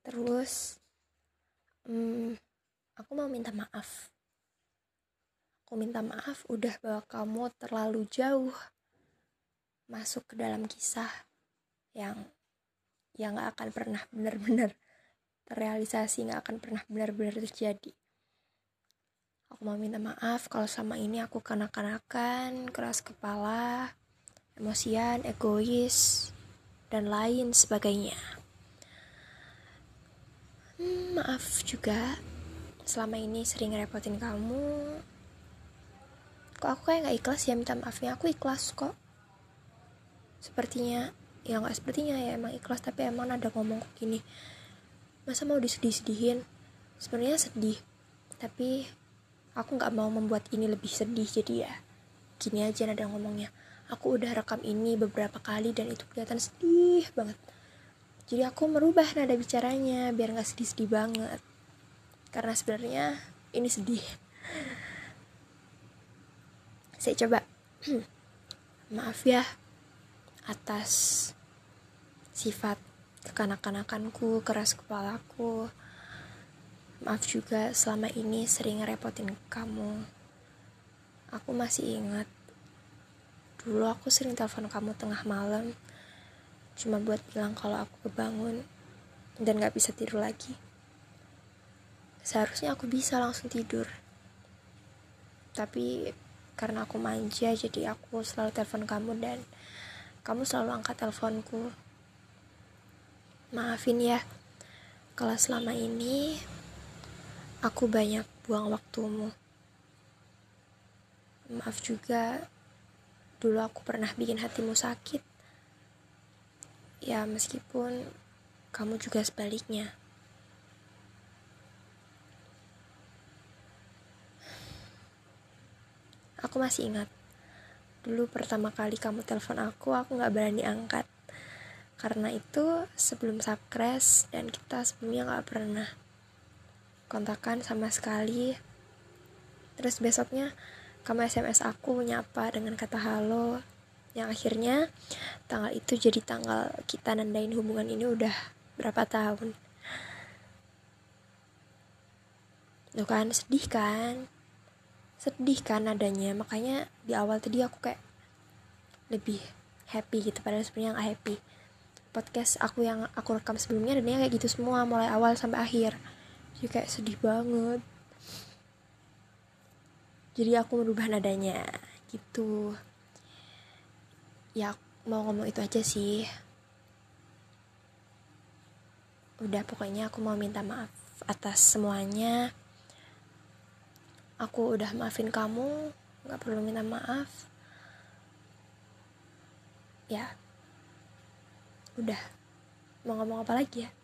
terus hmm, aku mau minta maaf. Aku minta maaf udah bawa kamu terlalu jauh masuk ke dalam kisah yang yang gak akan pernah benar-benar terrealisasi nggak akan pernah benar-benar terjadi. Aku mau minta maaf kalau selama ini aku kanak-kanakan keras kepala emosian egois dan lain sebagainya hmm, maaf juga. Selama ini sering repotin kamu. Kok aku kayak nggak ikhlas ya minta maafnya? Aku ikhlas kok. Sepertinya ya nggak sepertinya ya emang ikhlas tapi emang ada ngomong gini. Masa mau disedih-sedihin? Sebenarnya sedih tapi aku nggak mau membuat ini lebih sedih jadi ya gini aja nada ngomongnya. Aku udah rekam ini beberapa kali dan itu kelihatan sedih banget jadi aku merubah nada bicaranya biar nggak sedih-sedih banget. Karena sebenarnya ini sedih. Saya coba. Maaf ya atas sifat kekanak-kanakanku, keras kepalaku. Maaf juga selama ini sering ngerepotin kamu. Aku masih ingat. Dulu aku sering telepon kamu tengah malam cuma buat bilang kalau aku kebangun dan gak bisa tidur lagi. Seharusnya aku bisa langsung tidur. Tapi karena aku manja jadi aku selalu telepon kamu dan kamu selalu angkat teleponku Maafin ya, kalau selama ini aku banyak buang waktumu. Maaf juga, dulu aku pernah bikin hatimu sakit. Ya, meskipun kamu juga sebaliknya. Aku masih ingat, dulu pertama kali kamu telepon aku, aku gak berani angkat. Karena itu sebelum subcrash dan kita sebelumnya gak pernah kontakan sama sekali. Terus besoknya kamu SMS aku nyapa dengan kata halo yang akhirnya tanggal itu jadi tanggal kita nandain hubungan ini udah berapa tahun. Tuh kan sedih kan? Sedih kan adanya makanya di awal tadi aku kayak lebih happy gitu. Padahal sebenarnya gak happy. Podcast aku yang aku rekam sebelumnya dan kayak gitu semua mulai awal sampai akhir. Jadi kayak sedih banget. Jadi aku merubah nadanya. Gitu ya mau ngomong itu aja sih. Udah pokoknya aku mau minta maaf atas semuanya. Aku udah maafin kamu nggak perlu minta maaf. Ya. Udah. Mau ngomong apa lagi ya